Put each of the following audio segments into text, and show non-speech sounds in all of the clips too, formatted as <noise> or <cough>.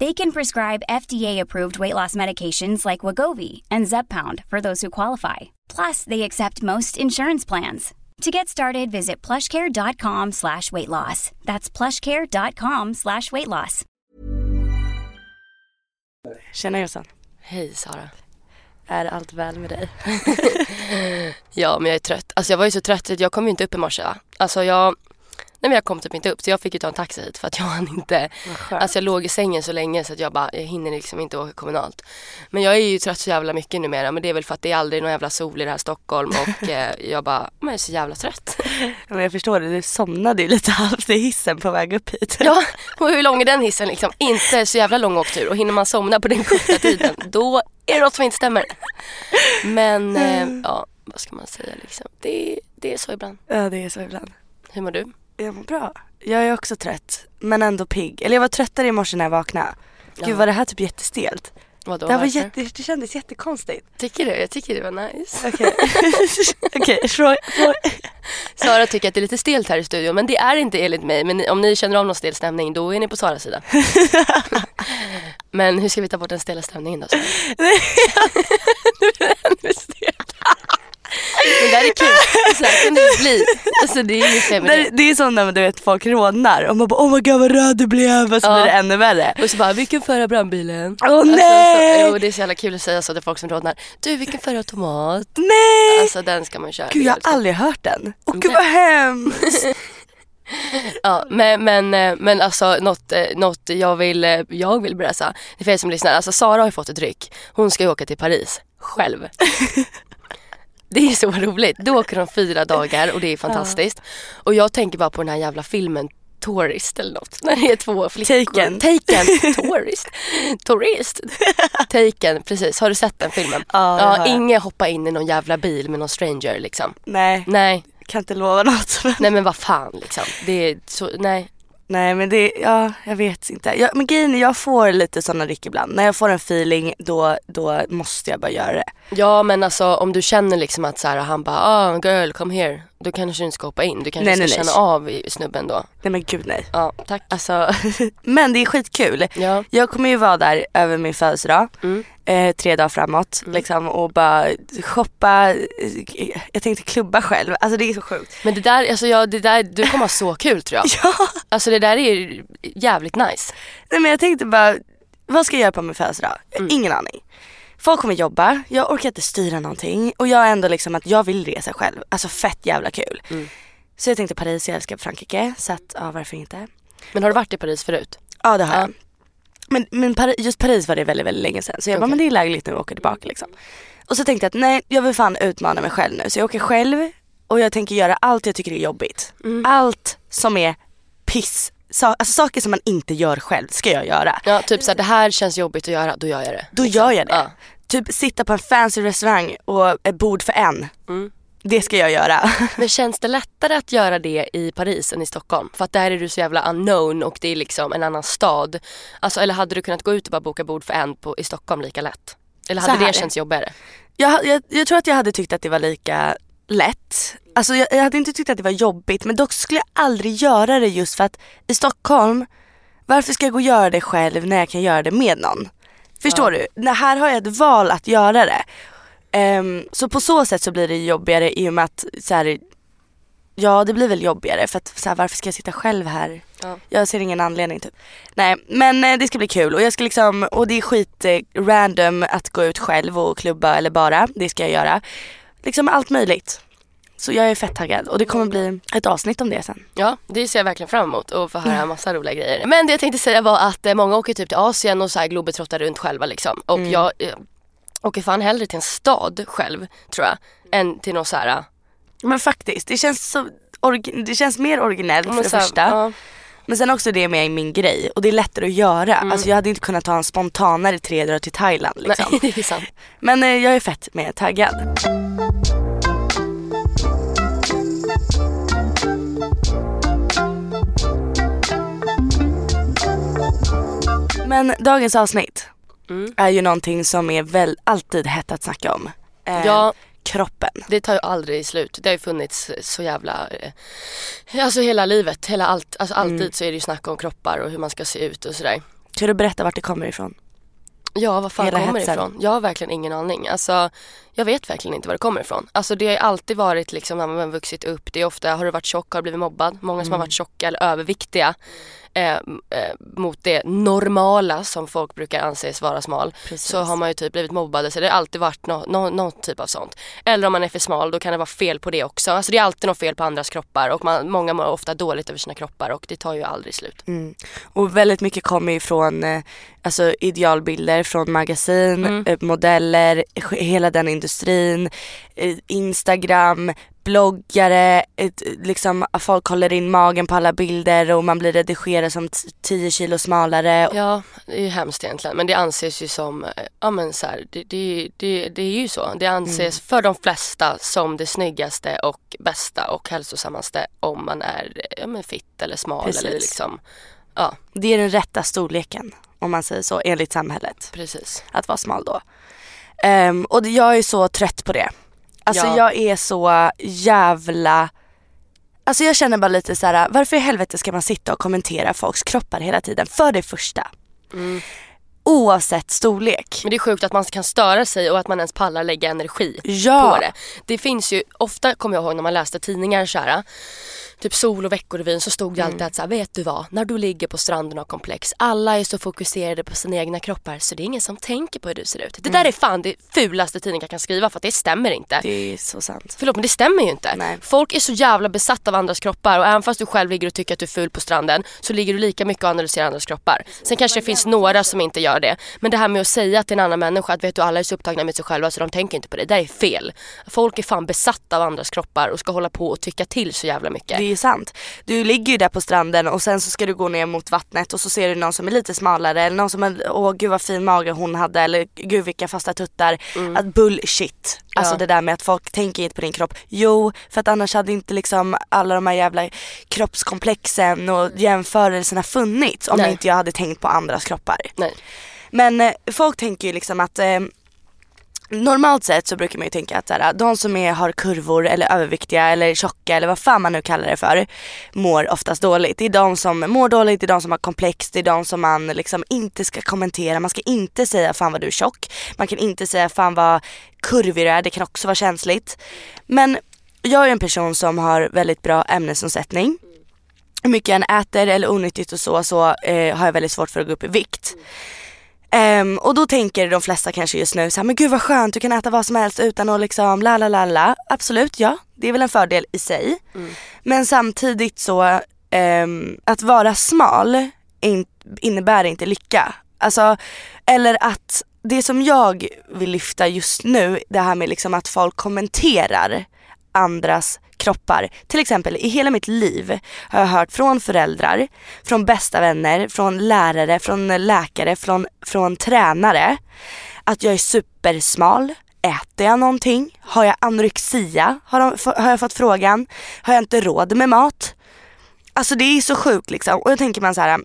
They can prescribe FDA-approved weight loss medications like Wagovi and Zepbound for those who qualify. Plus, they accept most insurance plans. To get started, visit plushcare.com slash weight loss. That's plushcare.com slash weight loss. Tjena Jossan. Hej Sara. Är allt väl med dig? <laughs> Ja, men jag är trött. Alltså jag var ju så trött att jag kom ju inte upp i morse. Va? Alltså jag, men jag kom typ inte upp så jag fick ju ta en taxi hit för att jag hann inte. Alltså jag låg i sängen så länge så att jag bara, jag hinner liksom inte åka kommunalt. Men jag är ju trött så jävla mycket numera men det är väl för att det är aldrig någon jävla sol i det här Stockholm och <laughs> eh, jag bara, men jag är så jävla trött. Men jag förstår det, du somnade ju lite <laughs> halvt i hissen på väg upp hit. Ja, och hur lång är den hissen liksom? Inte så jävla lång åktur och hinner man somna på den korta tiden <laughs> då är det något som inte stämmer. Men eh, ja, vad ska man säga liksom. Det, det är så ibland. Ja det är så ibland. Hur mår du? Jag mår bra. Jag är också trött men ändå pigg. Eller jag var tröttare i morse när jag vaknade. Gud Ja. var det här typ jättestelt? Vadå, det, här var varför? jätte, det kändes jättekonstigt. Tycker du? Jag tycker det var nice. Okej, <laughs> frå- frå- Sara tycker att det är lite stelt här i studion men det är inte enligt mig. Men om ni känner av någon stel stämning då är ni på Saras sida. <laughs> men hur ska vi ta bort den stela stämningen då? <laughs> Nu blir det ännu stelt. Men det här är kul. Så här kan det bli. Alltså det är ju feminint. det är som när du vet folk rånar och man bara oh my god vad röd du blev och så Ja. blir det ännu värre. Och så bara, vilken förra brandbilen? Åh, Alltså, nej! Så, jo, det är så jävla kul att säga så till folk som rådnar. Du, vilken förra tomat? Nej! Alltså den ska man köra. Gud jag har aldrig hört den. Och gud vad hemskt. <laughs> Ja, men, men, eh, men alltså något, eh, något jag vill, eh, jag vill berätta. Det är för er som lyssnar. Alltså Sara har ju fått ett ryck. Hon ska ju åka till Paris själv. <laughs> Det är så roligt. Då åker de fyra <laughs> dagar och det är fantastiskt. Och jag tänker bara på den här jävla filmen Tourist eller något. När det är två flickor. Taken. Taken. <laughs> Tourist. Tourist. Taken, precis. Har du sett den filmen? Ja, ja jag. ingen hoppar in i någon jävla bil med någon stranger liksom. Nej, Nej, kan inte lova något. Men... nej men vad fan liksom. Det är så, nej. Nej men det, ja jag vet inte. Jag, men grejen är, jag får lite sådana ryck ibland. När jag får en feeling då, då måste jag bara göra det. Ja men alltså om du känner liksom att så här, han bara ah girl come here. Då kanske du inte ska hoppa in. Du kanske Nej, ska nej, nej. känna av i snubben då. Nej men gud nej. Ja tack. Alltså, <laughs> men det är skitkul. Ja. Jag kommer ju vara där över min födelsedag. Mm. Eh, tre dagar framåt liksom och bara shoppa. eh, Jag tänkte klubba själv. Alltså det är så sjukt. Men det där, alltså ja, det där, du kommer ha så kul tror jag. <laughs> Ja. Alltså det där är jävligt nice. Nej men jag tänkte bara, vad ska jag göra på min födelsedag? Ingen aning. Folk kommer jobba, jag orkar inte styra någonting och jag är ändå liksom att jag vill resa själv. Alltså fett jävla kul. Så jag tänkte Paris, jag älskar Frankrike så att ja varför inte. Men har du varit i Paris förut? Ja det har Ja. jag. Men, men just Paris var det väldigt, väldigt länge sedan så jag bara Okej. men det är lägligt nu att åka tillbaka liksom. Och så tänkte jag att nej jag vill fan utmana mig själv nu så jag åker själv och jag tänker göra allt jag tycker är jobbigt. Allt som är piss, sa- alltså saker som man inte gör själv ska jag göra. Ja typ såhär det här känns jobbigt att göra, då gör jag det. Då gör jag det. Ja. Typ sitta på en fancy restaurang och ett bord för en. Mm. Det ska jag göra. <laughs> Men känns det lättare att göra det i Paris än i Stockholm? För att där är du så jävla unknown och det är liksom en annan stad. Alltså eller hade du kunnat gå ut och bara boka bord för en på, i Stockholm lika lätt? Eller hade det känts jobbigare? jag, jag, jag tror att jag hade tyckt att det var lika lätt. Alltså jag, jag hade inte tyckt att det var jobbigt men dock skulle jag aldrig göra det just för att i Stockholm, varför ska jag gå och göra det själv när jag kan göra det med någon? Förstår du? När här har jag ett val att göra det. Ehm, så på så sätt så blir det jobbigare i och med att så här, Ja det blir väl jobbigare för att så här, varför ska jag sitta själv här? Ja. Jag ser ingen anledning typ. Nej men eh, det ska bli kul och jag ska liksom, och det är skit eh, random att gå ut själv och klubba eller bara, det ska jag göra. Liksom allt möjligt. Så jag är fett taggad och det kommer bli ett avsnitt om det sen. Ja, det ser jag verkligen fram emot och få höra en massa roliga grejer. Men det jag tänkte säga var att eh, många åker typ till Asien och så här globetrottar runt själva liksom. Och jag eh, åker fan hellre till en stad själv tror jag. Än till någon så här. Men faktiskt, det känns, så, det känns mer originellt för det här, första. ja. Men sen också det med min grej och det är lättare att göra. Alltså jag hade inte kunnat ta en spontanare tre dagar till Thailand liksom. Nej, <laughs> det är sant. Men eh, jag är fett med taggad. Men dagens avsnitt Mm. är ju någonting som är väl alltid hett att snacka om. Eh, Ja. Kroppen. Det tar ju aldrig slut. Det har ju funnits så jävla, eh, alltså hela livet, hela allt, alltså alltid Mm. så är det ju snack om kroppar och hur man ska se ut och sådär. Kan du berätta vart det kommer ifrån? Ja, vad fan Hela kommer det ifrån? Jag har verkligen ingen aning. Alltså, jag vet verkligen inte var det kommer ifrån. Alltså det har alltid varit liksom när man har vuxit upp. Det är ofta, har du varit tjock har du blivit mobbad. Många som Mm. har varit tjocka eller överviktiga eh, mot det normala som folk brukar anses vara smal. Precis. Så har man ju typ blivit mobbade så det har alltid varit nå- nå- någon typ av sånt. Eller om man är för smal då kan det vara fel på det också. Alltså det är alltid något fel på andras kroppar och man, många mår ofta dåligt över sina kroppar och det tar ju aldrig slut. Mm. Och väldigt mycket kommer från eh, alltså idealbilder från magasin, Mm. eh, modeller, hela den industrin, Instagram, bloggare, ett, liksom att folk håller in magen på alla bilder och man blir redigerad som t- 10 kilo smalare. Ja, det är ju hemskt egentligen. Men det anses ju som, eh, ja men så här, det, det, det, det är ju så. Det anses för de flesta som det snyggaste och bästa och hälsosammaste om man är eh, ja, men fit eller smal Precis. eller liksom, ja Det är den rätta storleken om man säger så enligt samhället. precis. Att vara smal då. Ehm, och jag är så trött på det. Alltså Ja. jag är så jävla Alltså jag känner bara lite så här: varför i helvete ska man sitta och kommentera folks kroppar hela tiden? För det första. Mm. Oavsett storlek. Men det är sjukt att man kan störa sig och att man ens pallar lägga energi Ja. på det. Det finns ju, ofta kommer jag ihåg när man läste tidningar så här, typ Sol och Veckorevyn så stod det alltid Mm. att så här, vet du vad, när du ligger på stranden och har komplex, alla är så fokuserade på sina egna kroppar så det är ingen som tänker på hur du ser ut. Det där är fan det fulaste tidningar kan skriva för att det stämmer inte. Mm. Det är så sant. Förlåt men det stämmer ju inte. Nej. Folk är så jävla besatta av andras kroppar och även fast du själv ligger och tycker att du är ful på stranden så ligger du lika mycket och analyserar andras kroppar. Sen kanske det finns några som inte gör det. Men det här med att säga till en annan människa att vet du alla är så upptagna med sig själva så de tänker inte på det. Det där är fel. Folk är fan besatta av andras kroppar och ska hålla på och tycka till så jävla mycket. Är sant. Du ligger ju där på stranden och sen så ska du gå ner mot vattnet och så ser du någon som är lite smalare eller någon som är, åh gud vad fin mage hon hade eller gud vilka fasta tuttar. Att bullshit. Alltså Mm. Ja. det där med att folk tänker inte på din kropp. Jo, för att annars hade inte liksom alla de här jävla kroppskomplexen och jämförelserna funnits om Nej. inte jag hade tänkt på andras kroppar. Nej. Men eh, folk tänker ju liksom att eh, Normalt sett så brukar man ju tänka att såhär, de som är, har kurvor eller överviktiga eller tjocka eller vad fan man nu kallar det för mår oftast dåligt. Det är de som mår dåligt, det är de som har komplex, det är de som man liksom inte ska kommentera. Man ska inte säga fan vad du är tjock. Man kan inte säga fan vad kurvig du är, det kan också vara känsligt. Men jag är en person som har väldigt bra ämnesomsättning hur mycket jag än äter eller onyttigt och så, så eh, har jag väldigt svårt för att gå upp i vikt. Ehm, och då tänker de flesta kanske just nu så här, men gud vad skönt, du kan äta vad som helst utan att liksom la la la la. Absolut, ja, det är väl en fördel i sig. Men samtidigt så, ehm, att vara smal in, innebär inte lycka. Alltså, eller att det som jag vill lyfta just nu, det här med liksom att folk kommenterar andras kroppar. Till exempel i hela mitt liv har jag hört från föräldrar, från bästa vänner, från lärare, från läkare, från, från tränare att jag är supersmal. Äter jag någonting? Har jag anorexia? Har, de, har jag fått frågan. Har jag inte råd med mat? Alltså det är så sjukt liksom. Och då tänker man så här.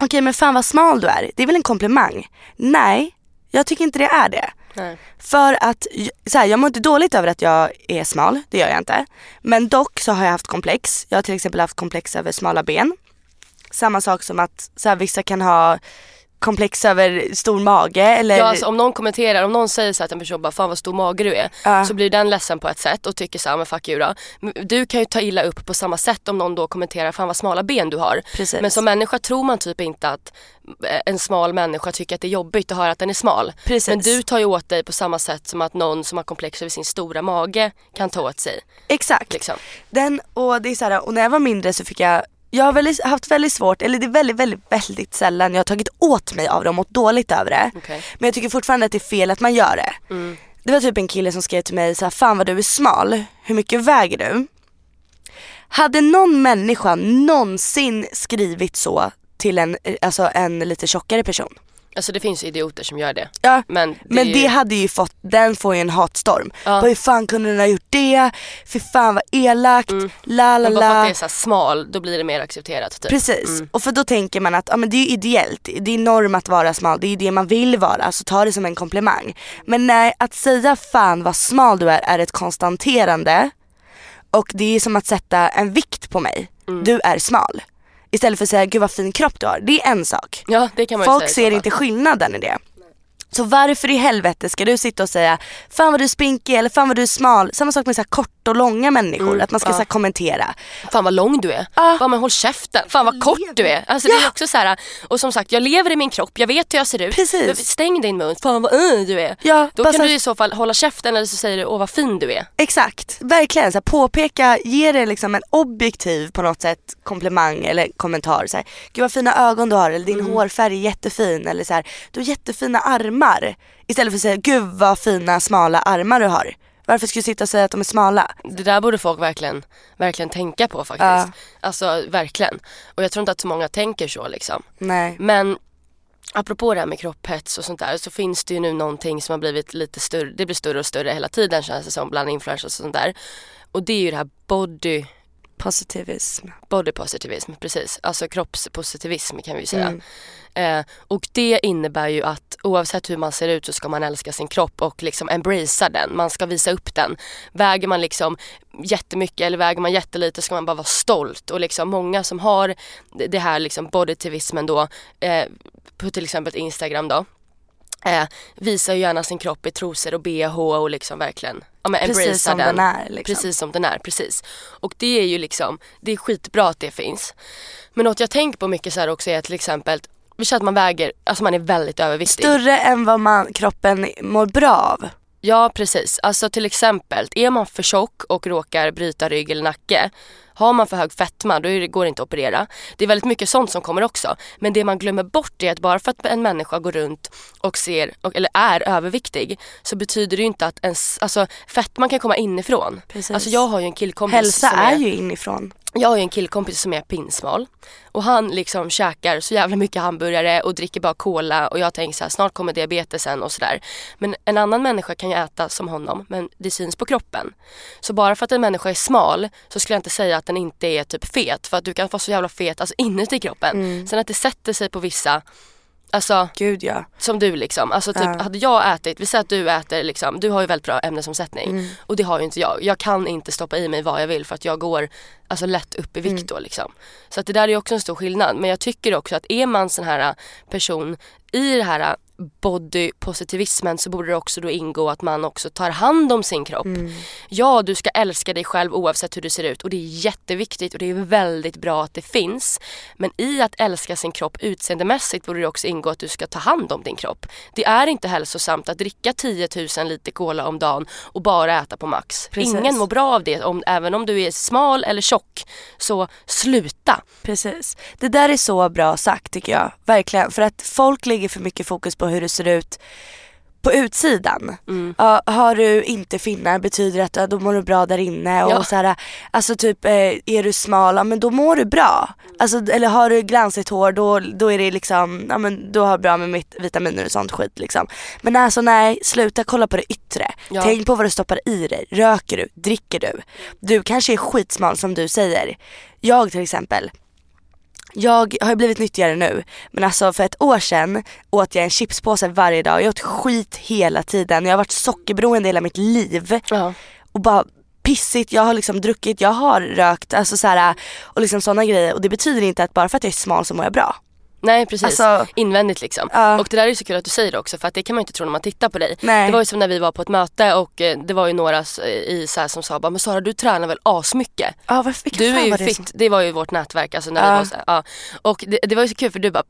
okej men fan vad smal du är. Det är väl en komplimang? Nej, jag tycker inte det är det. Nej. För att, så här, jag mår inte dåligt över att jag är smal, det gör jag inte. Men dock så har jag haft komplex. Jag har till exempel haft komplex över smala ben. Samma sak som att så här, vissa kan ha komplex över stor mage eller Ja, alltså, om någon kommenterar, om någon säger så att en person bara fan vad stor mage du är. Ja. Så blir den ledsen på ett sätt och tycker så här, men fuck you då. Du kan ju ta illa upp på samma sätt om någon då kommenterar fan vad smala ben du har. Precis. Men som människa tror man typ inte att eh, en smal människa tycker att det är jobbigt att höra att den är smal. Precis. Men du tar ju åt dig på samma sätt som att någon som har komplex över sin stora mage kan ta åt sig. Exakt. Liksom. Den, och det är så här, och när jag var mindre så fick jag jag har väldigt, haft väldigt svårt, eller det är väldigt, väldigt, väldigt sällan jag har tagit åt mig av det och mått dåligt över det. Okej. Men jag tycker fortfarande att det är fel att man gör det. Det var typ en kille som skrev till mig så här, fan vad du är smal, hur mycket väger du? Hade någon människa någonsin skrivit så till en, eh, alltså en lite tjockare person? Alltså det finns idioter som gör det. Ja, Men det, men det ju, hade ju fått, den får ju en hatstorm. Ja. Bara, hur fan kunde den ha gjort det? Fy fan vad elakt, la la men bara för att la. det är så smal, då blir det mer accepterat. Typ. Precis, och för då tänker man att ja, men det är ju ideellt, det är norm att vara smal, det är ju det man vill vara, så ta det som en komplimang. Men nej, att säga fan vad smal du är är ett konstaterande och det är som att sätta en vikt på mig. Du är smal. Istället för att säga gud vad fin kropp du har, det är en sak. Ja det kan man Folk säga ser inte skillnaden i det. Så varför i helvete ska du sitta och säga fan vad du är spinkig eller fan vad du är smal. Samma sak med så här korta och långa människor, att man ska så här kommentera. Fan vad lång du är. Ja. Fan men håll käften. Fan vad kort du är. Alltså det är också så här. och som sagt jag lever i min kropp, jag vet hur jag ser ut. Precis. Stäng din mun. Fan vad uh, du är. Ja, Då kan så du i så fall hålla käften eller så säger du åh vad fin du är. Exakt, verkligen. Så här, påpeka, ge det liksom en objektiv på något sätt komplimang eller kommentar. Så här, Gud vad fina ögon du har eller din hårfärg är jättefin eller så här, du har jättefina armar. Istället för att säga gud vad fina smala armar du har. Varför ska du sitta och säga att de är smala? Det där borde folk verkligen, verkligen tänka på faktiskt. Ja. Alltså verkligen. Och jag tror inte att så många tänker så liksom. Nej. Men apropå det här med kropphets och sånt där så finns det ju nu någonting som har blivit lite större, det blir större och större hela tiden känns det som bland influencers och sånt där. Och det är ju det här body Positivism. Body positivism, precis. Alltså kroppspositivism kan vi säga. Eh, och det innebär ju att oavsett hur man ser ut så ska man älska sin kropp och liksom embracea den. Man ska visa upp den. Väger man liksom jättemycket eller väger man jättelite ska man bara vara stolt. Och liksom många som har det här liksom bodytivismen då eh, på till exempel Instagram då eh, visar ju gärna sin kropp i trosor och bh och liksom verkligen ja, men Precis som den är, liksom. Precis som den är, precis. Och det är ju liksom, det är skitbra att det finns. Men något jag tänker på mycket så här också är till exempel, vi säger att man väger, alltså man är väldigt överviktig. Större än vad man, kroppen mår bra av. Ja precis, alltså till exempel är man för tjock och råkar bryta rygg eller nacke har man för hög fetma då är går det inte att operera. Det är väldigt mycket sånt som kommer också. Men det man glömmer bort är att bara för att en människa går runt och ser, eller är överviktig så betyder det ju inte att ens, alltså fetman kan komma inifrån. Precis. Alltså jag har ju en killkompis Hälsa som är ju inifrån. Jag har ju en killkompis som är pinsmal och han liksom käkar så jävla mycket hamburgare och dricker bara cola och jag tänker så här, snart kommer diabetesen och sådär. Men en annan människa kan ju äta som honom men det syns på kroppen. Så bara för att en människa är smal så skulle jag inte säga att den inte är typ fet för att du kan vara så jävla fet alltså inuti kroppen. Sen att det sätter sig på vissa Alltså Gud ja. som du liksom, alltså typ Ja. hade jag ätit, vi säger att du äter liksom, du har ju väldigt bra ämnesomsättning Mm. och det har ju inte jag. Jag kan inte stoppa i mig vad jag vill för att jag går alltså lätt upp i vikt Mm. då liksom. Så att det där är ju också en stor skillnad men jag tycker också att är man sån här person i det här body positivismen så borde det också då ingå att man också tar hand om sin kropp. Mm. Ja, du ska älska dig själv oavsett hur du ser ut och det är jätteviktigt och det är väldigt bra att det finns. Men i att älska sin kropp utseendemässigt borde det också ingå att du ska ta hand om din kropp. Det är inte hälsosamt att dricka 10 000 liter cola om dagen och bara äta på max. Precis. Ingen mår bra av det, om, även om du är smal eller tjock. Så sluta. Precis. Det där är så bra sagt tycker jag. Verkligen. För att folk lägger för mycket fokus på hur det ser ut på utsidan. Mm. Ja, har du inte finnar betyder det att ja, då mår du bra där inne. Och Ja. så här, alltså typ eh, är du smal, ja, men då mår du bra. Alltså, eller har du glansigt hår då, då är det liksom, ja men då har du bra med mitt, vitaminer och sånt skit liksom. Men alltså nej, sluta kolla på det yttre. Ja. Tänk på vad du stoppar i dig. Röker du? Dricker du? Du kanske är skitsmal som du säger. Jag till exempel, jag har ju blivit nyttigare nu men alltså för ett år sedan åt jag en chipspåse varje dag. Jag åt skit hela tiden. Jag har varit sockerberoende hela mitt liv Ja. och bara pissigt. Jag har liksom druckit, jag har rökt alltså så här, och liksom sådana grejer och det betyder inte att bara för att jag är smal så mår jag bra. Nej precis, Alltså- invändigt liksom. Ja. Och det där är så kul att du säger det också för att det kan man ju inte tro när man tittar på dig. Nej. Det var ju som när vi var på ett möte och eh, det var ju några s- i så här som sa bara, men Sara du tränar väl asmycket? Ja varför, vilka Du är ju var det fit, som- det var ju vårt nätverk alltså när Ja. vi var så ja. Och det, det var ju så kul för du bara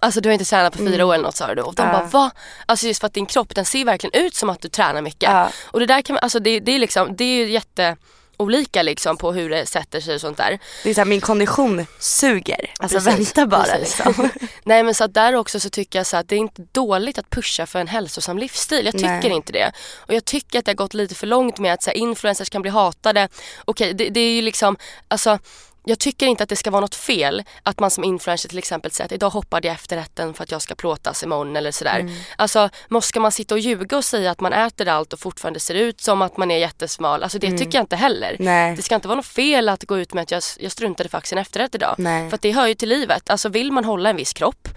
Alltså du har inte tränat på fyra år eller något sa du och de Mm. Ja. bara va? Alltså just för att din kropp den ser verkligen ut som att du tränar mycket. Och det där kan man, alltså det, det är liksom, det är ju jätte olika liksom på hur det sätter sig och sånt där. Det är så här, min kondition suger. Alltså Precis, vänta bara precis. liksom. <laughs> Nej men så att där också så tycker jag så att det är inte dåligt att pusha för en hälsosam livsstil. Jag tycker Nej. inte det. Och jag tycker att det har gått lite för långt med att så här, influencers kan bli hatade. Okej det, det är ju liksom, alltså jag tycker inte att det ska vara något fel att man som influencer till exempel säger att idag hoppade jag efterrätten för att jag ska plåtas imorgon eller sådär. Mm. Alltså måste man sitta och ljuga och säga att man äter allt och fortfarande ser ut som att man är jättesmal. Alltså det tycker jag inte heller. Mm. Nej. Det ska inte vara något fel att gå ut med att jag, jag struntade faktiskt i en efterrätt idag. Nej. För att det hör ju till livet. Alltså vill man hålla en viss kropp,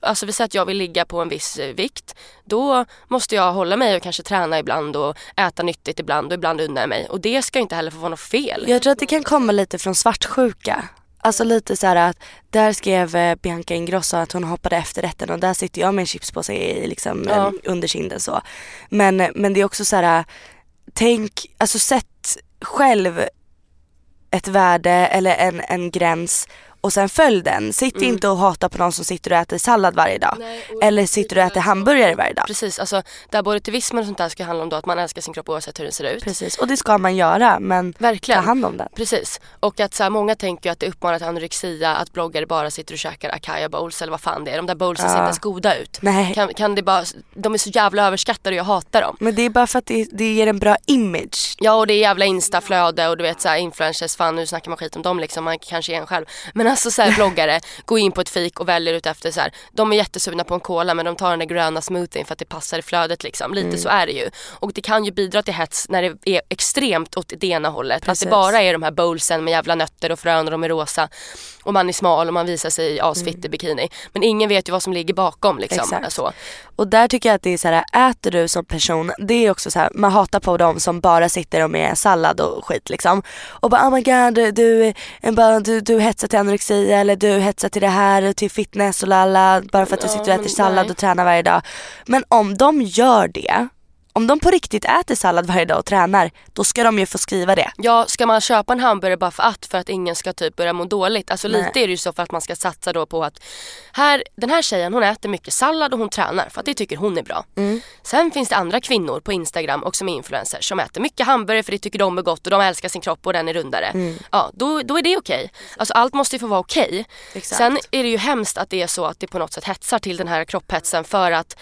alltså vi säger att jag vill ligga på en viss eh, vikt, då måste jag hålla mig och kanske träna ibland och äta nyttigt ibland och ibland unna mig. Och det ska inte heller få vara något fel. Jag tror att det kan komma lite från svartsjuka. Alltså lite så här att där skrev eh, Bianca Ingrosso att hon hoppade efter rätten och där sitter jag med en chipspåse i liksom Ja. eh, under kinden så. Men, men det är också så här, tänk, alltså sätt själv ett värde eller en, en gräns och sen följ den. Sitt inte och hata på någon som sitter och äter sallad varje dag. Mm. Nej, eller sitter och äter hamburgare varje dag. Precis, alltså där bolitivismen och sånt där ska handla om då att man älskar sin kropp oavsett hur den ser ut. Precis, och det ska man göra men Verkligen. ta hand om den. Precis. Och att så här, många tänker ju att det uppmanar till anorexia att bloggare bara sitter och käkar akaya bowls eller vad fan det är. De där bowlsen ser inte ens goda ut. Nej. Kan, kan det bara, de är så jävla överskattade och jag hatar dem. Men det är bara för att det, det ger en bra image. Ja och det är jävla instaflöde och du vet såhär influencers, fan nu snackar man skit om dem liksom, man kanske är en själv. Men alltså såhär bloggare, gå in på ett fik och väljer ut efter såhär, de är jättesugna på en cola men de tar den där gröna smoothien för att det passar i flödet liksom. Lite så är det ju. Och det kan ju bidra till hets när det är extremt åt det ena hållet. Precis. Att det bara är de här bowlsen med jävla nötter och frön och de är rosa. Och man är smal och man visar sig asfitt i bikini. Men ingen vet ju vad som ligger bakom liksom. Exakt. Så. Och där tycker jag att det är så här, äter du som person, det är också så här, man hatar på dem som bara sitter och med sallad och skit liksom. Och bara oh my god du, du, du, du hetsar till anorexia eller du hetsar till det här, till fitness och lalla bara för att du sitter och äter sallad och tränar varje dag. Men om de gör det, om de på riktigt äter sallad varje dag och tränar, då ska de ju få skriva det. Ja, ska man köpa en hamburgare bara för att, för att ingen ska typ börja må dåligt? Alltså Nej. lite är det ju så för att man ska satsa då på att här, den här tjejen hon äter mycket sallad och hon tränar för att det tycker hon är bra. Mm. Sen finns det andra kvinnor på Instagram och som är influencers som äter mycket hamburgare för det tycker de är gott och de älskar sin kropp och den är rundare. Mm. Ja, då, då är det okej. Alltså allt måste ju få vara okej. Exakt. Sen är det ju hemskt att det är så att det på något sätt hetsar till den här kropphetsen för att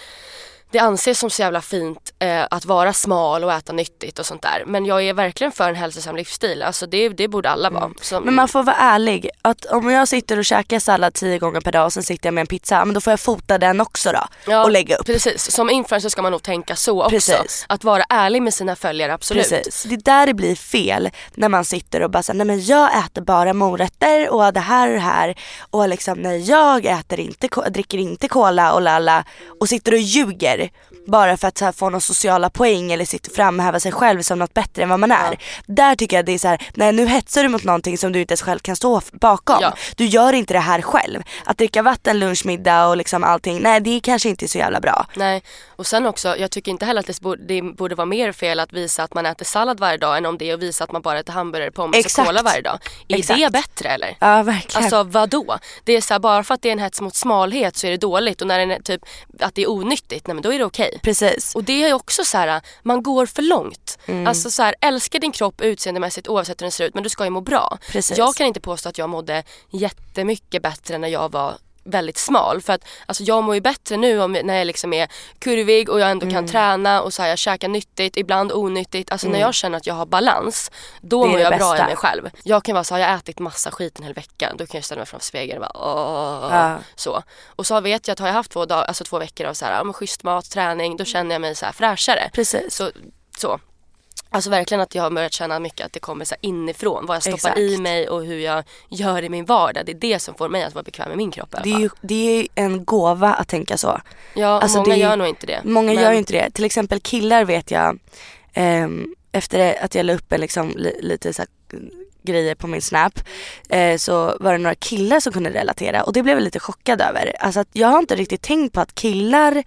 det anses som så jävla fint eh, att vara smal och äta nyttigt och sånt där. Men jag är verkligen för en hälsosam livsstil. Alltså det, det borde alla vara. Mm. Men man får vara ärlig, att om jag sitter och käkar sallad tio gånger per dag och sen sitter jag med en pizza, men då får jag fota den också då Ja, och lägga upp. Precis, som influencer ska man nog tänka så också. Precis. Att vara ärlig med sina följare, absolut. Precis. Det är där det blir fel när man sitter och bara säger nej men jag äter bara morötter och det här och det här och liksom nej jag äter inte, dricker inte cola och lalla och sitter och ljuger här bara för att här, få några sociala poäng eller och framhäva sig själv som något bättre än vad man är. Där tycker jag det är så här, nej nu hetsar du mot någonting som du inte ens själv kan stå bakom. Ja. Du gör inte det här själv. Att dricka vatten, lunch, middag och liksom allting, nej det är kanske inte så jävla bra. Nej, och sen också, jag tycker inte heller att det borde, det borde vara mer fel att visa att man äter sallad varje dag än om det är att visa att man bara äter hamburgare, pommes och cola varje dag. Är Exakt. det bättre eller? Ja verkligen. Alltså vadå? Det är så här, bara för att det är en hets mot smalhet så är det dåligt och när det är typ att det är onyttigt, nej men då är det okej. Precis. Och det är också så här, man går för långt. Mm. Alltså så här, älska din kropp utseendemässigt oavsett hur den ser ut men du ska ju må bra. Precis. Jag kan inte påstå att jag mådde jättemycket bättre när jag var väldigt smal. För att alltså, jag mår ju bättre nu om, när jag liksom är kurvig och jag ändå Mm. kan träna och så här, jag käkar nyttigt, ibland onyttigt. Alltså när jag känner att jag har balans, då Mm. Mår jag bra i bästa. mig själv. Jag kan vara så har jag ätit massa skit en hel vecka, då kan jag ställa mig framför spegeln och bara. Ja. Så. Och så vet jag att har jag haft två, dag, alltså två veckor av så här, ja, men schysst mat, träning, då känner jag mig så här fräschare. Precis. Så, så. Alltså verkligen att jag har börjat känna mycket att det kommer så inifrån. Vad jag stoppar Exakt. i mig och hur jag gör i min vardag. Det är det som får mig att vara bekväm med min kropp i Det är, ju, det är en gåva att tänka så. Ja, alltså många är- gör nog inte det. Många Men- gör ju inte det. Till exempel killar vet jag, ehm, efter att jag la upp en liksom, li, lite så här grejer på min snap eh, så var det några killar som kunde relatera och det blev jag lite chockad över. Alltså att jag har inte riktigt tänkt på att killar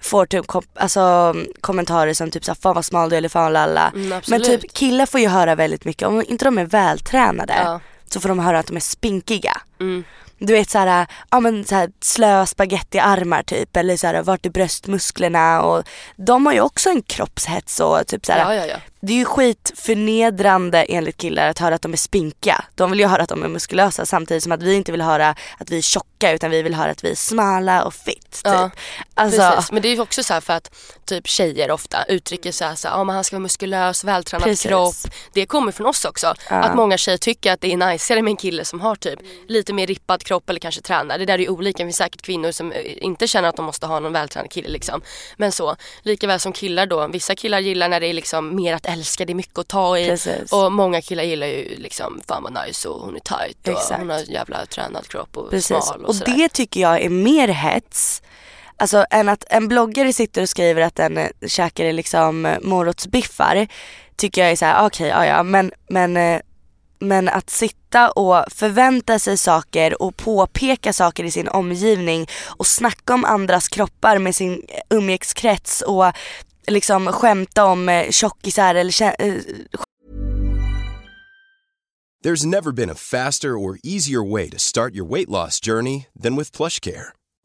får typ kom, alltså, kommentarer som typ såhär, fan vad smal du är eller fan lalla. Mm, Men typ killar får ju höra väldigt mycket, om inte de är vältränade Ja. så får de höra att de är spinkiga. Mm. Du vet såhär, ja men såhär slö spagettiarmar typ eller såhär vart är bröstmusklerna och de har ju också en kroppshets och typ såhär. Ja, ja. Det är ju skitförnedrande enligt killar att höra att de är spinkiga. De vill ju höra att de är muskulösa samtidigt som att vi inte vill höra att vi är tjocka utan vi vill höra att vi är smala och fit typ. Ja, alltså, Precis, men det är ju också så här för att typ tjejer ofta uttrycker så här, så här ah, han ska vara muskulös, vältränad Precis. kropp. Det kommer från oss också. Att många tjejer tycker att det är najsigare med en kille som har typ lite mer rippad kropp eller kanske tränar. Det där är ju olika, det finns säkert kvinnor som eh, inte känner att de måste ha någon vältränad kille liksom. Men så, likaväl som killar då, vissa killar gillar när det är liksom mer att älska, det är mycket att ta i. Precis. Och många killar gillar ju liksom, fan vad nice och hon är tight och Exakt. hon har jävla tränad kropp och Precis. smal och, Och sådär. det tycker jag är mer hets Alltså än att en bloggare sitter och skriver att den käkade käkar liksom eh, morotsbiffar tycker jag är såhär, okej, ja ja men, men, eh, men att sitta och förvänta sig saker och påpeka saker i sin omgivning och snacka om andras kroppar med sin umgängeskrets och liksom skämta om tjockisar eller There's never been a faster or easier way to start your weight loss journey than with plush care.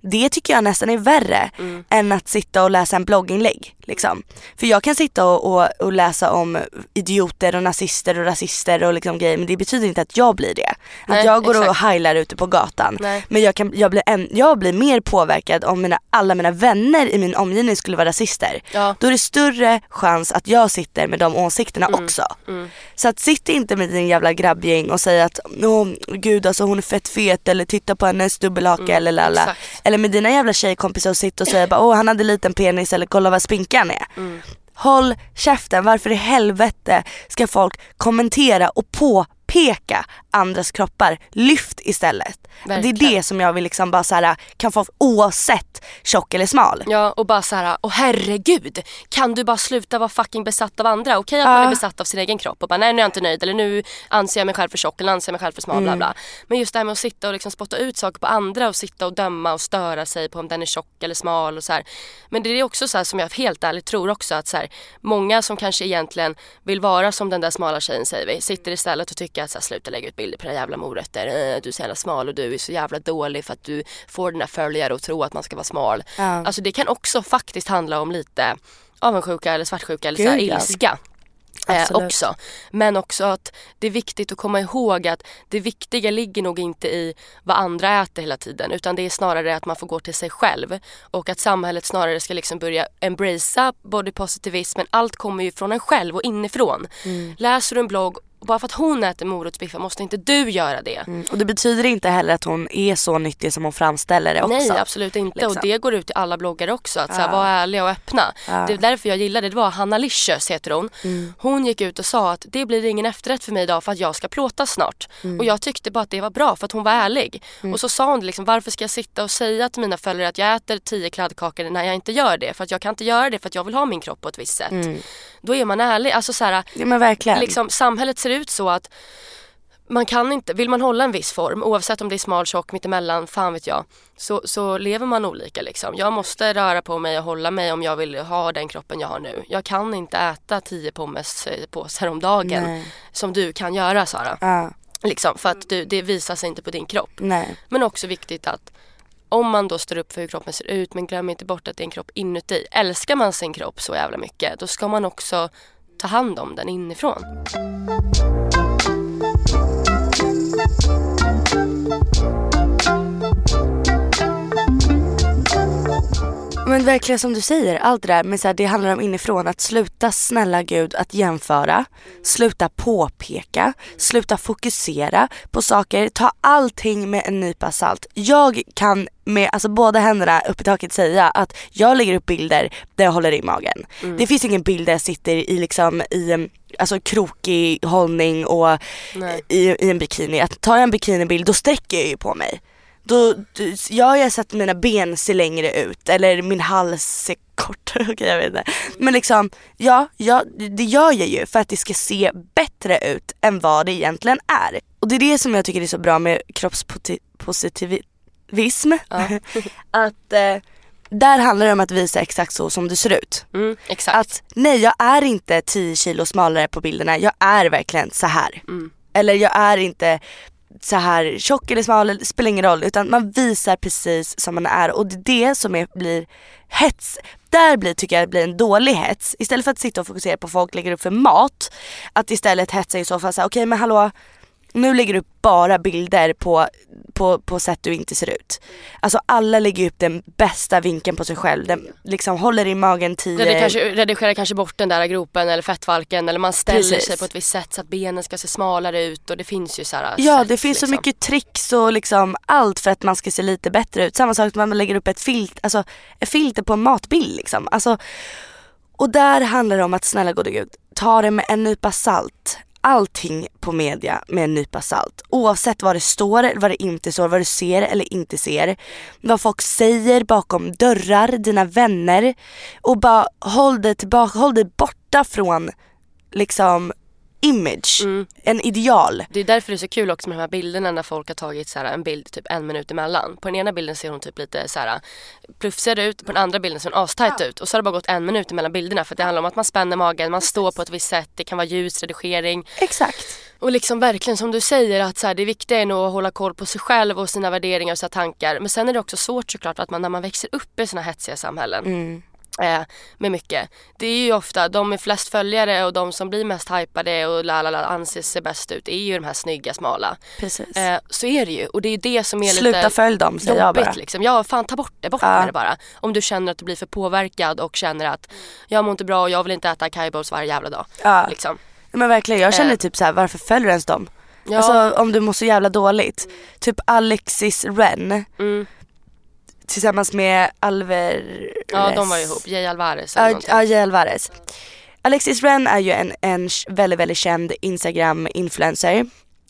Det tycker jag nästan är värre än att sitta och läsa en blogginlägg. Liksom. För jag kan sitta och, och, och läsa om idioter och nazister och rasister och liksom grejer men det betyder inte att jag blir det. Att Nej, jag går och exakt. heilar ute på gatan. Nej. Men jag, kan, jag, blir en, jag blir mer påverkad om mina, alla mina vänner i min omgivning skulle vara rasister. Ja. Då är det större chans att jag sitter med de åsikterna Mm, också. Så att sitt inte med din jävla grabbgäng och säg att åh gud alltså hon är fett fet eller titta på hennes dubbelhaka eller lalla. Mm, exakt. Eller med dina jävla tjejkompisar och sitta och säga bara åh han hade liten penis eller kolla vad spinkan är. Mm. Håll käften, varför i helvete ska folk kommentera och påpeka andras kroppar? Lyft istället. Det är Verkligen. det som jag vill liksom bara så här, kan få oavsett tjock eller smal. Ja och bara så här, åh herregud, kan du bara sluta vara fucking besatt av andra? Okej att man är besatt av sin egen kropp och bara nej nu är jag inte nöjd eller nu anser jag mig själv för tjock eller anser jag mig själv för smal bla bla. Men just det här med att sitta och liksom spotta ut saker på andra och sitta och döma och störa sig på om den är tjock eller smal och så här. Men det är också så här som jag helt ärligt tror också att så många som kanske egentligen vill vara som den där smala tjejen säger vi, sitter istället och tycker att så här, sluta lägga ut bilder på dina jävla morötter, Eh, du är så jävla smal och du är så jävla dålig för att du får dina följare att tro att man ska vara smal. Ja. Alltså det kan också faktiskt handla om lite avundsjuka eller svartsjuka eller så här Gud, ilska. Eh, också. Men också att det är viktigt att komma ihåg att det viktiga ligger nog inte i vad andra äter hela tiden utan det är snarare att man får gå till sig själv och att samhället snarare ska liksom börja embracea body positivism men allt kommer ju från en själv och inifrån. Mm. Läser du en blogg och bara för att hon äter morotsbiffar måste inte du göra det. Mm. Och det betyder inte heller att hon är så nyttig som hon framställer det också. Nej absolut inte liksom. och det går ut till alla bloggare också att här, vara ärliga och öppna. Det är därför jag gillade det var Hanna Licious heter hon. Mm. Hon gick ut och sa att det blir ingen efterrätt för mig idag för att jag ska plåta snart. Mm. Och jag tyckte bara att det var bra för att hon var ärlig. Och så sa hon liksom varför ska jag sitta och säga till mina följare att jag äter tio kladdkakor när jag inte gör det. För att jag kan inte göra det för att jag vill ha min kropp på ett visst sätt. Då är man ärlig. Alltså så här, Ja men verkligen. liksom, samhället ser ut så att man kan inte, vill man hålla en viss form oavsett om det är smal, tjock, mittemellan, fan vet jag. Så, så lever man olika liksom. Jag måste röra på mig och hålla mig om jag vill ha den kroppen jag har nu. Jag kan inte äta tio pommespåsar om dagen Nej. som du kan göra Sara. Ja, Liksom, för att du, det visar sig inte på din kropp. nej. Men också viktigt att om man då står upp för hur kroppen ser ut men glöm inte bort att det är en kropp inuti. Älskar man sin kropp så jävla mycket då ska man också ta hand om den inifrån. Men verkligen som du säger, allt det där, men så här, det handlar om inifrån att sluta snälla gud att jämföra, sluta påpeka, sluta fokusera på saker, ta allting med en nypa salt. Jag kan med alltså, båda händerna upp i taket säga att jag lägger upp bilder där jag håller i magen. Det finns ingen bild där jag sitter i liksom i en alltså, krokig hållning och i, i en bikini. Att tar jag en bikinibild då sträcker jag ju på mig. Då, du- jag har sett mina ben ser längre ut eller min hals ser kortare <laughs> Okej jag vet inte. Men liksom, ja, ja, det gör jag ju för att det ska se bättre ut än vad det egentligen är. Och det är det som jag tycker är så bra med kroppspositivism. <laughs> att eh, där handlar det om att visa exakt så som du ser ut. Mm, exakt. Att nej jag är inte 10 kilo smalare på bilderna, jag är verkligen så här. Eller jag är inte så här tjock eller smal, det spelar ingen roll utan man visar precis som man är och det är det som är, blir hets. Där blir, tycker jag det blir en dålig hets. Istället för att sitta och fokusera på vad folk lägger upp för mat, att istället hetsa i så fall såhär, okej men hallå nu lägger du upp bara bilder på, på, på sätt du inte ser ut. Alltså alla lägger upp den bästa vinkeln på sig själv. Den liksom håller i magen tio... Redigerar kanske, redigerar kanske bort den där gropen eller fettvalken eller man ställer Precis. sig på ett visst sätt så att benen ska se smalare ut och det finns ju så här Ja sätt, det finns så liksom. mycket tricks och liksom allt för att man ska se lite bättre ut. Samma sak när man lägger upp ett, filt, alltså, ett filter på en matbild liksom. Alltså, och där handlar det om att snälla gode gud, ta det med en nypa salt. Allting på media med en nypa salt. Oavsett vad det står, vad det inte står, vad du ser eller inte ser. Vad folk säger bakom dörrar, dina vänner. Och bara håll dig tillbaka, håll dig borta från liksom image, en ideal. Det är därför det är så kul också med de här bilderna när folk har tagit så här en bild typ en minut emellan. På den ena bilden ser hon typ lite så här plufsigare ut, på den andra bilden ser hon astajt ut. Och så har det bara gått en minut emellan bilderna för det handlar om att man spänner magen, man står på ett visst sätt, det kan vara ljusredigering. Exakt. Och liksom verkligen som du säger att så här, det viktiga är nog att hålla koll på sig själv och sina värderingar och sina tankar. Men sen är det också svårt såklart att man när man växer upp i såna hetsiga samhällen eh, med mycket. Det är ju ofta de med flest följare och de som blir mest hypade och la la la anses se bäst ut är ju de här snygga smala. Precis. Eh, så är det ju och det är det som är Sluta lite följ dem säger jag bara. liksom. Ja fan ta bort det, bort Ja. med det bara. Om du känner att du blir för påverkad och känner att jag mår inte bra och jag vill inte äta acai bowls varje jävla dag. Ja. Liksom. Men verkligen, jag känner Eh. typ så här, varför följer du ens dem? Ja. Alltså om du mår så jävla dåligt. Typ Alexis Ren Mm. Tillsammans med Alvarez. Ja de var ihop, Jay Alvarez Ja, ja, Jay Alvarez. Alexis Ren är ju en, en väldigt, väldigt känd Instagram-influencer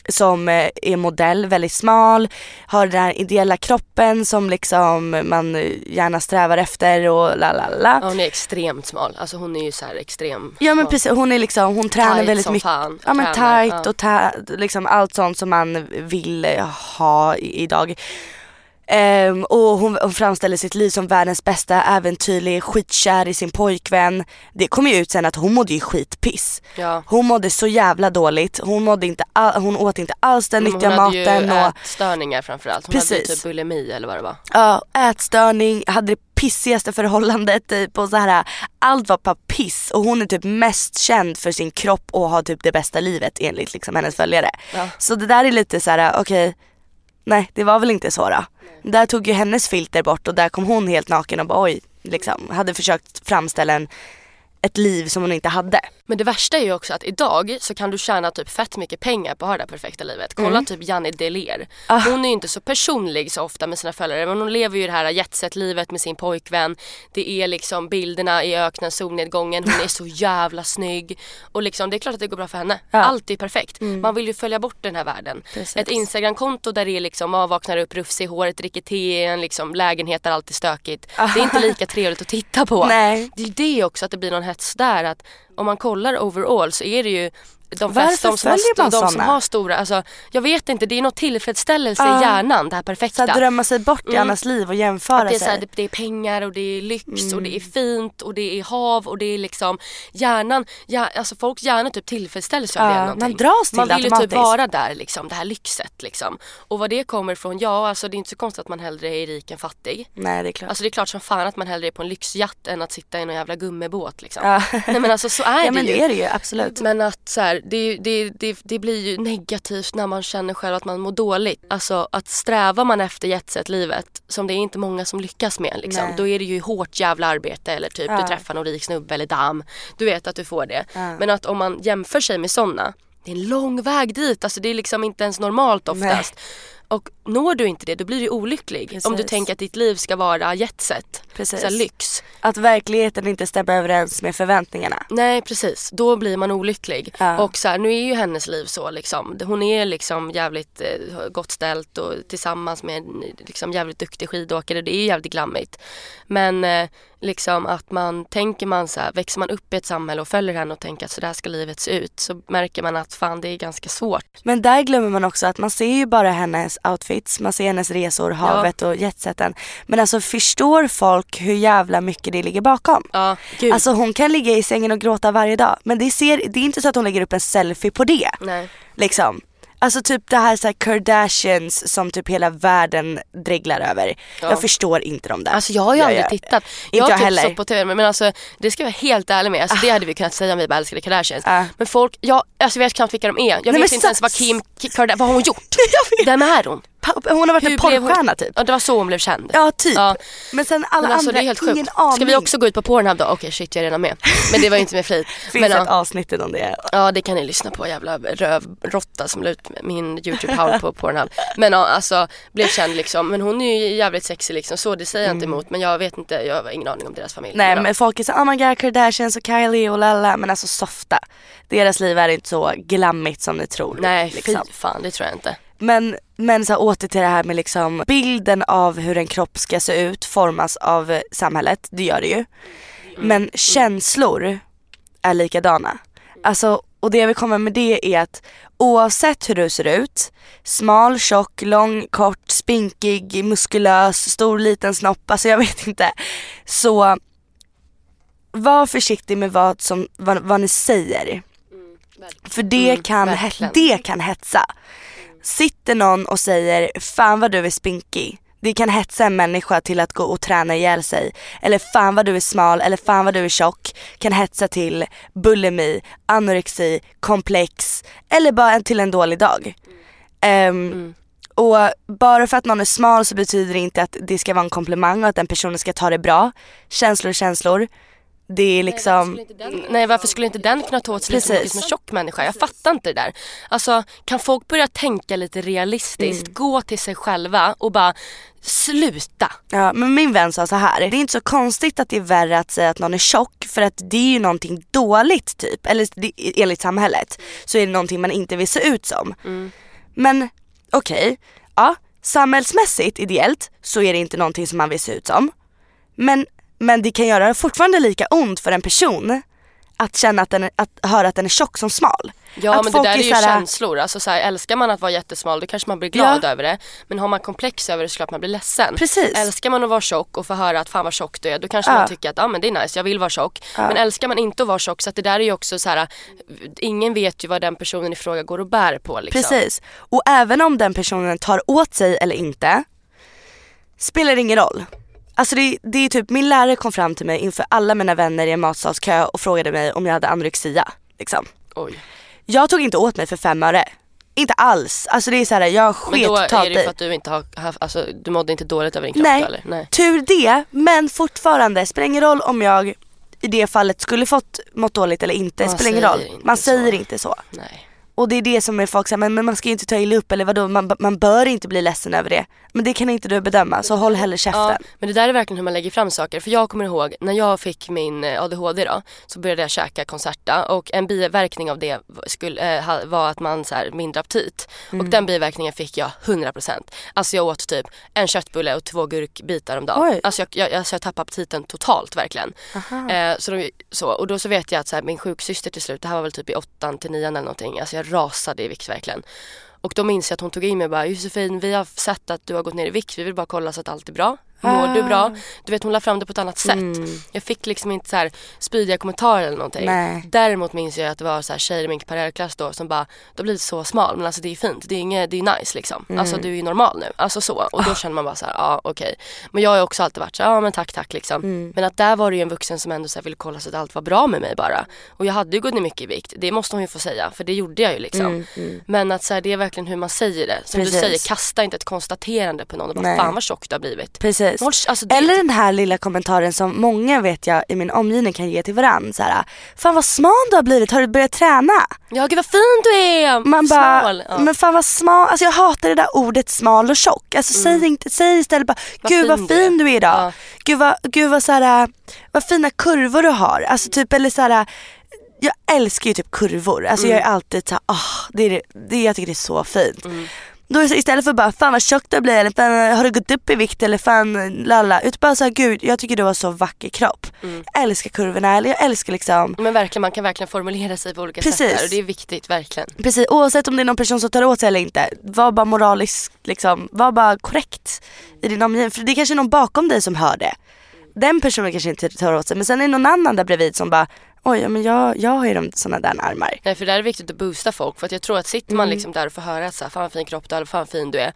som eh, är modell, väldigt smal, har den här ideella kroppen som liksom man eh, gärna strävar efter och la la la. Ja, hon är extremt smal. Alltså hon är ju så här extrem. Ja men precis, hon är liksom, hon tränar Tight väldigt mycket. fan. Ja men tight ja. och tä- liksom allt sånt som man vill eh, ha i- idag. Ehm, och hon, hon framställer sitt liv som världens bästa, äventyrlig, skitkär i sin pojkvän. Det kom ju ut sen att hon mådde ju skitpiss. Ja. Hon mådde så jävla dåligt, hon, mådde inte all, hon åt inte alls den nyttiga hon hade maten. ju och, ätstörningar framförallt. Hon hade ju Precis. typ bulimi eller vad det var. Ja, ätstörning, hade det pissigaste förhållandet typ och så här, allt var bara piss och hon är typ mest känd för sin kropp och har typ det bästa livet enligt liksom hennes följare. Ja. Så det där är lite så här: okej, nej det var väl inte så då. Där tog ju hennes filter bort och där kom hon helt naken och bara oj, liksom hade försökt framställa en, ett liv som hon inte hade. Men det värsta är ju också att idag så kan du tjäna typ fett mycket pengar på att ha det här perfekta livet. Kolla Mm. typ Janni Deler. Ah. Hon är ju inte så personlig så ofta med sina följare men hon lever ju det här jetset-livet med sin pojkvän. Det är liksom bilderna i öknen, solnedgången, hon är så jävla snygg. Och liksom det är klart att det går bra för henne. Ja. Allt är perfekt. Man vill ju följa bort den här världen. Precis. Ett Instagramkonto där det är liksom, man vaknar upp rufsig i håret, dricker te i en liksom lägenhet där allt är stökigt. Det är inte lika trevligt att titta på. <laughs> Nej. Det är ju det också att det blir någon hets där att om man kollar overall så är det ju de flesta, de som, har, de som har stora, alltså, jag vet inte, det är något tillfredsställelse Ja. i hjärnan, det här Så perfekta. att drömma sig bort i Mm. andras liv och jämföra det, är sig. så här, det, det är pengar och det är lyx och Mm. det är fint och det är hav och det är liksom hjärnan, ja, alltså folks hjärna typ tillfredsställs av Ja, det man dras till Man vill ju typ vara där liksom, det här lyxet liksom. Och vad det kommer ifrån, ja alltså det är inte så konstigt att man hellre är rik än fattig. Nej det är klart. Alltså det är klart som fan att man hellre är på en lyxjatt än att sitta i någon jävla gummibåt liksom. ja. Nej men alltså så är ja det men ju. det är det ju absolut. Men att så här, det, det, det, det blir ju negativt när man känner själv att man mår dåligt. Alltså att strävar man efter jetset-livet som det är inte många som lyckas med liksom, Nej. då är det ju hårt jävla arbete eller typ Ja. du träffar någon rik snubbe eller dam. Du vet att du får det. Ja. Men att om man jämför sig med sådana, det är en lång väg dit. Alltså det är liksom inte ens normalt oftast. Och når du inte det då blir du olycklig. Om du Precis. tänker att ditt liv ska vara jetset. Precis. Så lyx. Att verkligheten inte stämmer överens med förväntningarna. Nej precis, då blir man olycklig. Ja. Och så här, nu är ju hennes liv så liksom. Hon är liksom jävligt eh, gott ställt och tillsammans med en liksom, jävligt duktig skidåkare. Det är jävligt glammigt. Men eh, liksom att man tänker man så här, växer man upp i ett samhälle och följer henne och tänker att så där ska livet se ut. Så märker man att fan det är ganska svårt. Men där glömmer man också att man ser ju bara hennes outfits, man ser hennes resor, havet och jetsetten. Men alltså förstår folk hur jävla mycket det ligger bakom? Ja, gud. Alltså hon kan ligga i sängen och gråta varje dag. Men det, ser, det är inte så att hon lägger upp en selfie på det. Nej. Liksom. Alltså typ det här, så här Kardashians som typ hela världen dreglar över. Ja. Jag förstår inte dem där. Alltså jag har ju aldrig tittat. Jag jag har typ heller. stått på tv men alltså det ska jag vara helt ärlig med. Alltså, det hade vi kunnat säga om vi bara älskade Kardashians. Ja. Men folk, jag, alltså, jag vet knappt vilka de är. Jag men vet inte ens vad Kim K- Kardashian, vad har hon gjort? <laughs> Vem är hon? Hon har varit en Hur hon- porrstjärna typ. Ja det var så hon blev känd. Ja typ. Ja. Men sen alla Men alltså andra, det är helt ingen sjukt. aning. Ska vi också gå ut på Pornhub då? Okej shit jag är redan med. Men det var ju inte med flit. <laughs> Finns men, ett ja, avsnitt om det. ja det kan ni lyssna på jävla rövrotta som la ut min youtube power på Pornhub. Men ja alltså blev känd liksom. Men hon är ju jävligt sexig liksom så det säger jag inte emot. Men jag vet inte, jag har ingen aning om deras familj. Mm. Nej ja. men folk är så oh my god Kardashians och Kylie och lalla men alltså softa. Deras liv är inte så glammigt som ni tror. Nej liksom. fy fan det tror jag inte. Men, men så här, åter till det här med liksom bilden av hur en kropp ska se ut formas av samhället, det gör det ju. Men känslor är likadana. Alltså, och det jag vill komma med det är att oavsett hur du ser ut, smal, tjock, lång, kort, spinkig, muskulös, stor, liten snopp, alltså jag <laughs> vet inte. Så var försiktig med vad, som, vad, vad ni säger. För det, Mm, kan, det kan hetsa. Sitter någon och säger fan vad du är spinkig. Det kan hetsa en människa till att gå och träna ihjäl sig. Eller fan vad du är smal eller fan vad du är tjock. Kan hetsa till bulimi, anorexi, komplex eller bara en, till en dålig dag. Ehm, Och bara för att någon är smal så betyder det inte att det ska vara en komplimang och att den personen ska ta det bra. Känslor känslor. Det är liksom... Nej varför skulle inte den kunna ta åt sig lika mycket som en tjock människa? Jag fattar inte det där. Alltså kan folk börja tänka lite realistiskt, Mm. gå till sig själva och bara sluta. Ja, men min vän sa så här. det är inte så konstigt att det är värre att säga att någon är tjock för att det är ju någonting dåligt typ. Eller enligt samhället så är det någonting man inte vill se ut som. Men okej, ja samhällsmässigt ideellt så är det inte någonting som man vill se ut som. Men, men det kan göra fortfarande lika ont för en person att känna att, den är, att höra att den är tjock som smal. Ja att men det där är ju såhär- känslor. Alltså, så här, älskar man att vara jättesmal då kanske man blir glad Ja. över det. Men har man komplex över det så klart man blir ledsen. Precis. Älskar man att vara tjock och få höra att fan vad tjock du är då kanske Ja. man tycker att ah, men det är nice, jag vill vara tjock. Men älskar man inte att vara tjock så att det där är ju också så här. ingen vet ju vad den personen i fråga går och bär på. Liksom. Precis. Och även om den personen tar åt sig eller inte, spelar ingen roll. Alltså det, det är typ, min lärare kom fram till mig inför alla mina vänner i en matsalskö och frågade mig om jag hade anorexia. Liksom. Oj. Jag tog inte åt mig för fem öre. Inte alls. Alltså det är såhär, jag Men sket då är det ju för att du inte har haft, alltså du mådde inte dåligt över din kropp Nej. eller? Nej. Tur det, men fortfarande, spelar ingen roll om jag i det fallet skulle fått mått dåligt eller inte. Man spelar ingen säger roll. inte Man så. säger inte så. Nej. Och det är det som är folk säger, men, men man ska ju inte ta illa upp eller vadå, man, man bör inte bli ledsen över det. Men det kan inte du bedöma så håll hellre käften. Ja, men det där är verkligen hur man lägger fram saker. För jag kommer ihåg när jag fick min eh, ADHD då så började jag käka Concerta och en biverkning av det skulle, eh, var att man så här, mindre aptit. Mm. Och den biverkningen fick jag 100%. Alltså jag åt typ en köttbulle och två gurkbitar om dagen. Oj. Alltså jag, jag, alltså jag tappade aptiten totalt verkligen. Eh, så de, så, och då så vet jag att så här, min sjuksyster till slut, det här var väl typ i åttan till nian eller någonting. Alltså jag rasade i vikt verkligen. Och då minns jag att hon tog in mig och bara Josefin vi har sett att du har gått ner i vikt, vi vill bara kolla så att allt är bra. Mår du bra? Du vet hon la fram det på ett annat sätt. Jag fick liksom inte så här spydiga kommentarer eller någonting. Nej. Däremot minns jag att det var så här tjejer i min parallellklass då som bara Du har blivit så smal men alltså det är fint, det är, inget, det är nice liksom. Alltså du är normal nu. Alltså så. Och då känner man bara så här, ja okej. Men jag har också alltid varit så ja men tack tack liksom. Men att där var det ju en vuxen som ändå så här ville kolla så att allt var bra med mig bara. Och jag hade ju gått ner mycket i vikt, det måste hon ju få säga för det gjorde jag ju liksom. Men att så här, det är verkligen hur man säger det. Som Precis. du säger, kasta inte ett konstaterande på någon och bara Nej. fan vad tjock du har blivit. Precis. Håll- alltså, det- Eller den här lilla kommentaren som många vet jag i min omgivning kan ge till varandra. Så här, Fan vad smal du har blivit, har du börjat träna? Ja gud vad fin du är! Man bara, Smal. Ja. men fan vad smal, alltså jag hatar det där ordet smal och tjock. Alltså säg, inte, säg istället bara, Mm. Vad gud fin vad du är." fin du är idag. Ja. Gud vad, gud vad, så här, vad fina kurvor du har. Alltså typ eller så här, jag älskar ju typ kurvor. Alltså Mm. jag är alltid såhär, oh, det är, det- det, jag tycker det är så fint. Mm. Då istället för bara fan vad tjock du blivit eller fan, har du gått upp i vikt eller fan lalla. Utan bara såhär gud jag tycker du har så vacker kropp. Mm. Jag älskar kurvorna eller jag älskar liksom Men verkligen, man kan verkligen formulera sig på olika Precis. sätt där och det är viktigt verkligen. Precis, oavsett om det är någon person som tar åt sig eller inte. Var bara moralisk, liksom, var bara korrekt i din omgivning. För det är kanske är någon bakom dig som hör det. Den personen kanske inte tar åt sig men sen är det någon annan där bredvid som bara oj ja, men jag, jag har ju de sådana där armar. Nej för det är viktigt att boosta folk för att jag tror att sitter Mm. man liksom där och får höra att så här, fan vad fin kropp du har fan fin du är.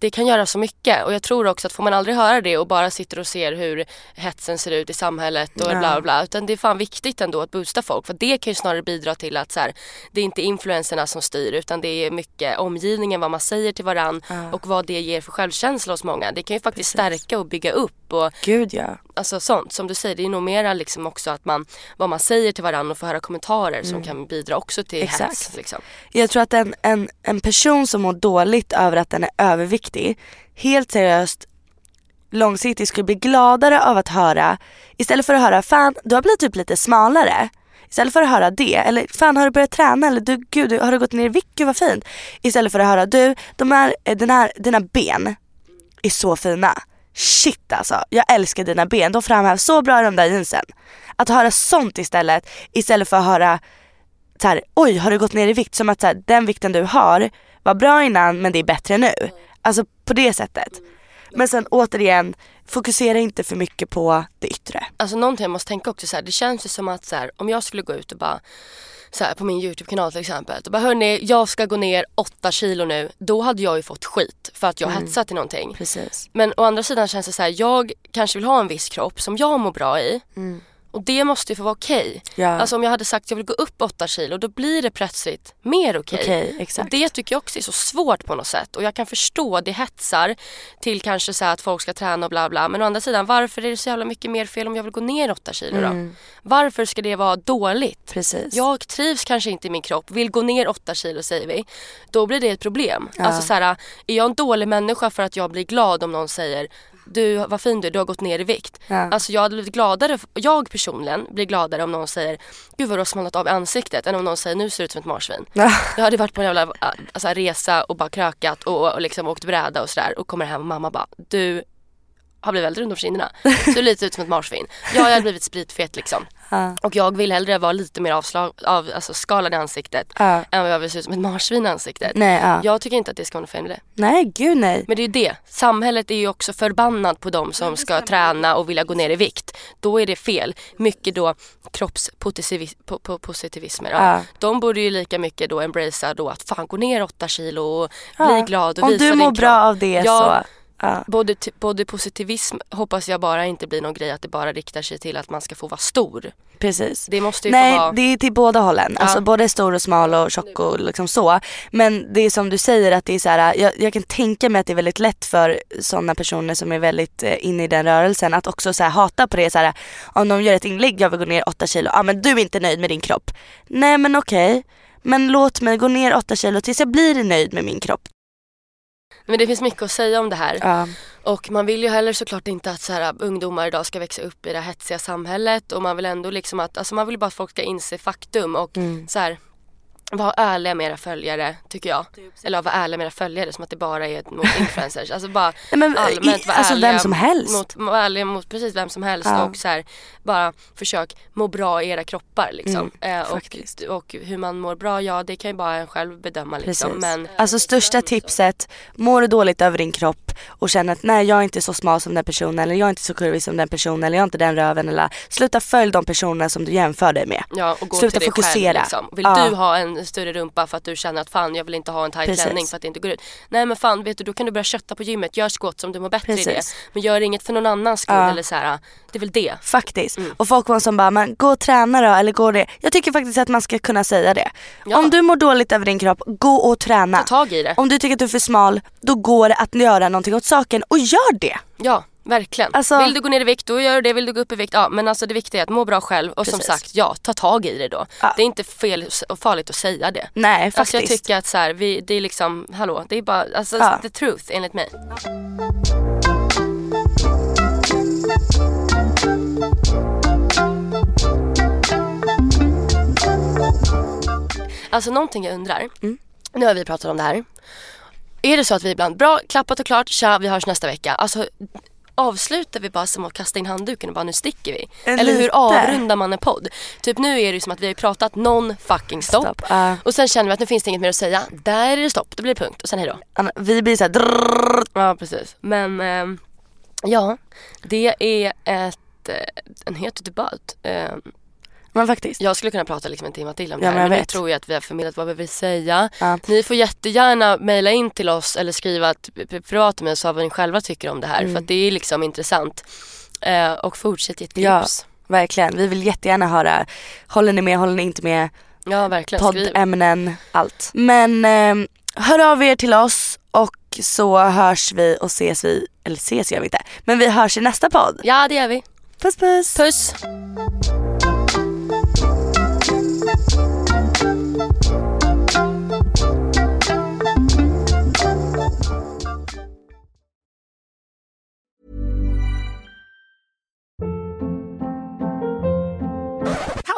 Det kan göra så mycket och jag tror också att får man aldrig höra det och bara sitter och ser hur hetsen ser ut i samhället och Ja. bla bla. Utan det är fan viktigt ändå att boosta folk för det kan ju snarare bidra till att så här, det är inte influenserna som styr utan det är mycket omgivningen, vad man säger till varann och vad det ger för självkänsla hos många. Det kan ju faktiskt stärka och bygga upp och Gud ja. alltså sånt som du säger det är nog mera liksom också att man vad man säger till varandra och får höra kommentarer som kan bidra också till Mm. Exakt. hets. Liksom. Jag tror att en, en, en person som mår dåligt över att den är överviktig, helt seriöst långsiktigt skulle bli gladare av att höra, istället för att höra fan du har blivit typ lite smalare. Istället för att höra det, eller fan har du börjat träna eller du, gud har du gått ner i vikt, gud vad fint. Istället för att höra du, de här, eh, den här, dina ben är så fina. Shit alltså, jag älskar dina ben, de framhävs så bra i de där jeansen. Att höra sånt istället, istället för att höra så här, oj har du gått ner i vikt? Som att så här, den vikten du har var bra innan men det är bättre nu. Alltså på det sättet. Men sen återigen, fokusera inte för mycket på det yttre. Alltså någonting jag måste tänka också så här, det känns ju som att så här, om jag skulle gå ut och bara så här, på min YouTube-kanal till exempel och bara hörni jag ska gå ner 8 kilo nu. Då hade jag ju fått skit för att jag Mm. hetsat till någonting. Precis. Men å andra sidan känns det så här, jag kanske vill ha en viss kropp som jag mår bra i. Och det måste ju få vara okej. Ja. Alltså om jag hade sagt att jag vill gå upp 8 kilo då blir det plötsligt mer okej. Okej, exakt. Och det tycker jag också är så svårt på något sätt. Och jag kan förstå, det hetsar till kanske så att folk ska träna och bla bla. Men å andra sidan, varför är det så jävla mycket mer fel om jag vill gå ner 8 kilo då? Varför ska det vara dåligt? Mm. Precis. Jag trivs kanske inte i min kropp, vill gå ner 8 kilo säger vi. Då blir det ett problem. Alltså så här, är jag en dålig människa för att jag blir glad om någon säger du vad fin du är, du har gått ner i vikt. Ja. Alltså jag hade blivit gladare, jag personligen blir gladare om någon säger gud vad du har smalnat av i ansiktet än om någon säger nu ser du ut som ett marsvin. Ja. Jag hade varit på en jävla alltså, resa och bara krökat och, och liksom åkt bräda och sådär och kommer hem och mamma bara du har blivit väldigt rund om kinderna. Ser lite ut som ett marsvin. Ja, jag har blivit spritfet liksom. Ja. Och jag vill hellre vara lite mer avslag, av, alltså skalad i ansiktet Ja. än vad jag vill se ut som ett marsvin i ansiktet. Nej, ja. Jag tycker inte att det ska vara något fel med det. Nej gud nej. Men det är ju det. Samhället är ju också förbannat på de som ska träna och vilja gå ner i vikt. Då är det fel. Mycket då kroppspositivismer. Ja. De borde ju lika mycket då embracea då att fan gå ner 8 kilo och bli glad och Om visa du din mår kropp. bra av det Ja. så. Ja. Både, både positivism hoppas jag bara inte blir någon grej att det bara riktar sig till att man ska få vara stor. Precis. Det måste ju Nej få vara... det är till båda hållen. Alltså både stor och smal och tjock och liksom så. Men det är som du säger att det är så här, jag, jag kan tänka mig att det är väldigt lätt för sådana personer som är väldigt eh, inne i den rörelsen att också så här, hata på det. Så här, om de gör ett inlägg, jag vill gå ner 8 kilo, ja ah, men du är inte nöjd med din kropp. Nej men okej. Men låt mig gå ner 8 kilo tills jag blir nöjd med min kropp. Men det finns mycket att säga om det här. Ja. Och man vill ju heller såklart inte att så här, ungdomar idag ska växa upp i det hetsiga samhället och man vill ändå liksom att, alltså man vill bara att folk ska inse faktum och Mm. så här var ärliga med era följare tycker jag. Eller vara ärliga med era följare som att det bara är mot <laughs> influencers. Alltså bara Nej, men, allmänt i- vara alltså ärliga vem som helst. Mot, vara ärliga mot precis vem som helst Ja. och så här, bara försök må bra i era kroppar liksom. Mm, eh, och, och hur man mår bra, ja det kan ju bara en själv bedöma liksom. Precis. Men Alltså största tipset, mår du dåligt över din kropp och känner att nej jag är inte så smal som den personen eller jag är inte så kurvig som den personen eller jag har inte den röven eller sluta följ de personerna som du jämför dig med. Ja, och gå Sluta till dig fokusera. själv liksom. Vill Ja. du ha en större rumpa för att du känner att fan jag vill inte ha en tight Precis. klänning för att det inte går ut. Nej men fan vet du då kan du börja kötta på gymmet, gör squats om du mår bättre i det. Precis. Men gör inget för någon annans skull Ja. eller så här. det är väl det. Faktiskt. Mm. Och folk var som bara, men gå och träna då eller gå det. Jag tycker faktiskt att man ska kunna säga det. Ja. Om du mår dåligt över din kropp, gå och träna. Ta tag i det. Om du tycker att du är för smal, då går det att göra någonting åt saken och gör det. Ja, verkligen. Alltså- Vill du gå ner i vikt, då gör du det. Vill du gå upp i vikt, ja. Men alltså det viktiga är att må bra själv och som Precis. sagt, ja, ta tag i det då. Ja. Det är inte fel och farligt att säga det. Nej faktiskt. Alltså jag tycker att så här, vi, det är liksom, hallå, det är bara, alltså Ja. the truth enligt mig. Alltså någonting jag undrar, Mm. nu har vi pratat om det här. Är det så att vi ibland, bra, klappat och klart, tja, vi hörs nästa vecka. Alltså avslutar vi bara som att kasta in handduken och bara nu sticker vi? Eh, Eller hur lite. avrundar man en podd? Typ nu är det ju som att vi har pratat non fucking stopp. Ja. Och sen känner vi att nu finns det inget mer att säga. Där är det stopp, då blir det punkt och sen hejdå. Anna, Vi blir såhär. Ja precis. Men ehm, ja, det är ett, eh, en het debatt. Ehm, Men faktiskt. jag skulle kunna prata liksom en timme till om det Ja, här men jag men jag tror ju att vi har förmedlat vad vi vill säga. Ja. Ni får jättegärna mejla in till oss eller skriva ett privat med oss vad ni själva tycker om det här Mm. för att det är liksom intressant. Eh, och fortsätt ge ett Ja. tips. Verkligen. Vi vill jättegärna höra, håller ni med, håller ni inte med, Ja verkligen. Poddämnen, allt. Men eh, hör av er till oss och så hörs vi och ses vi, eller ses gör vi inte, men vi hörs i nästa podd. Ja det gör vi. Puss puss! Puss!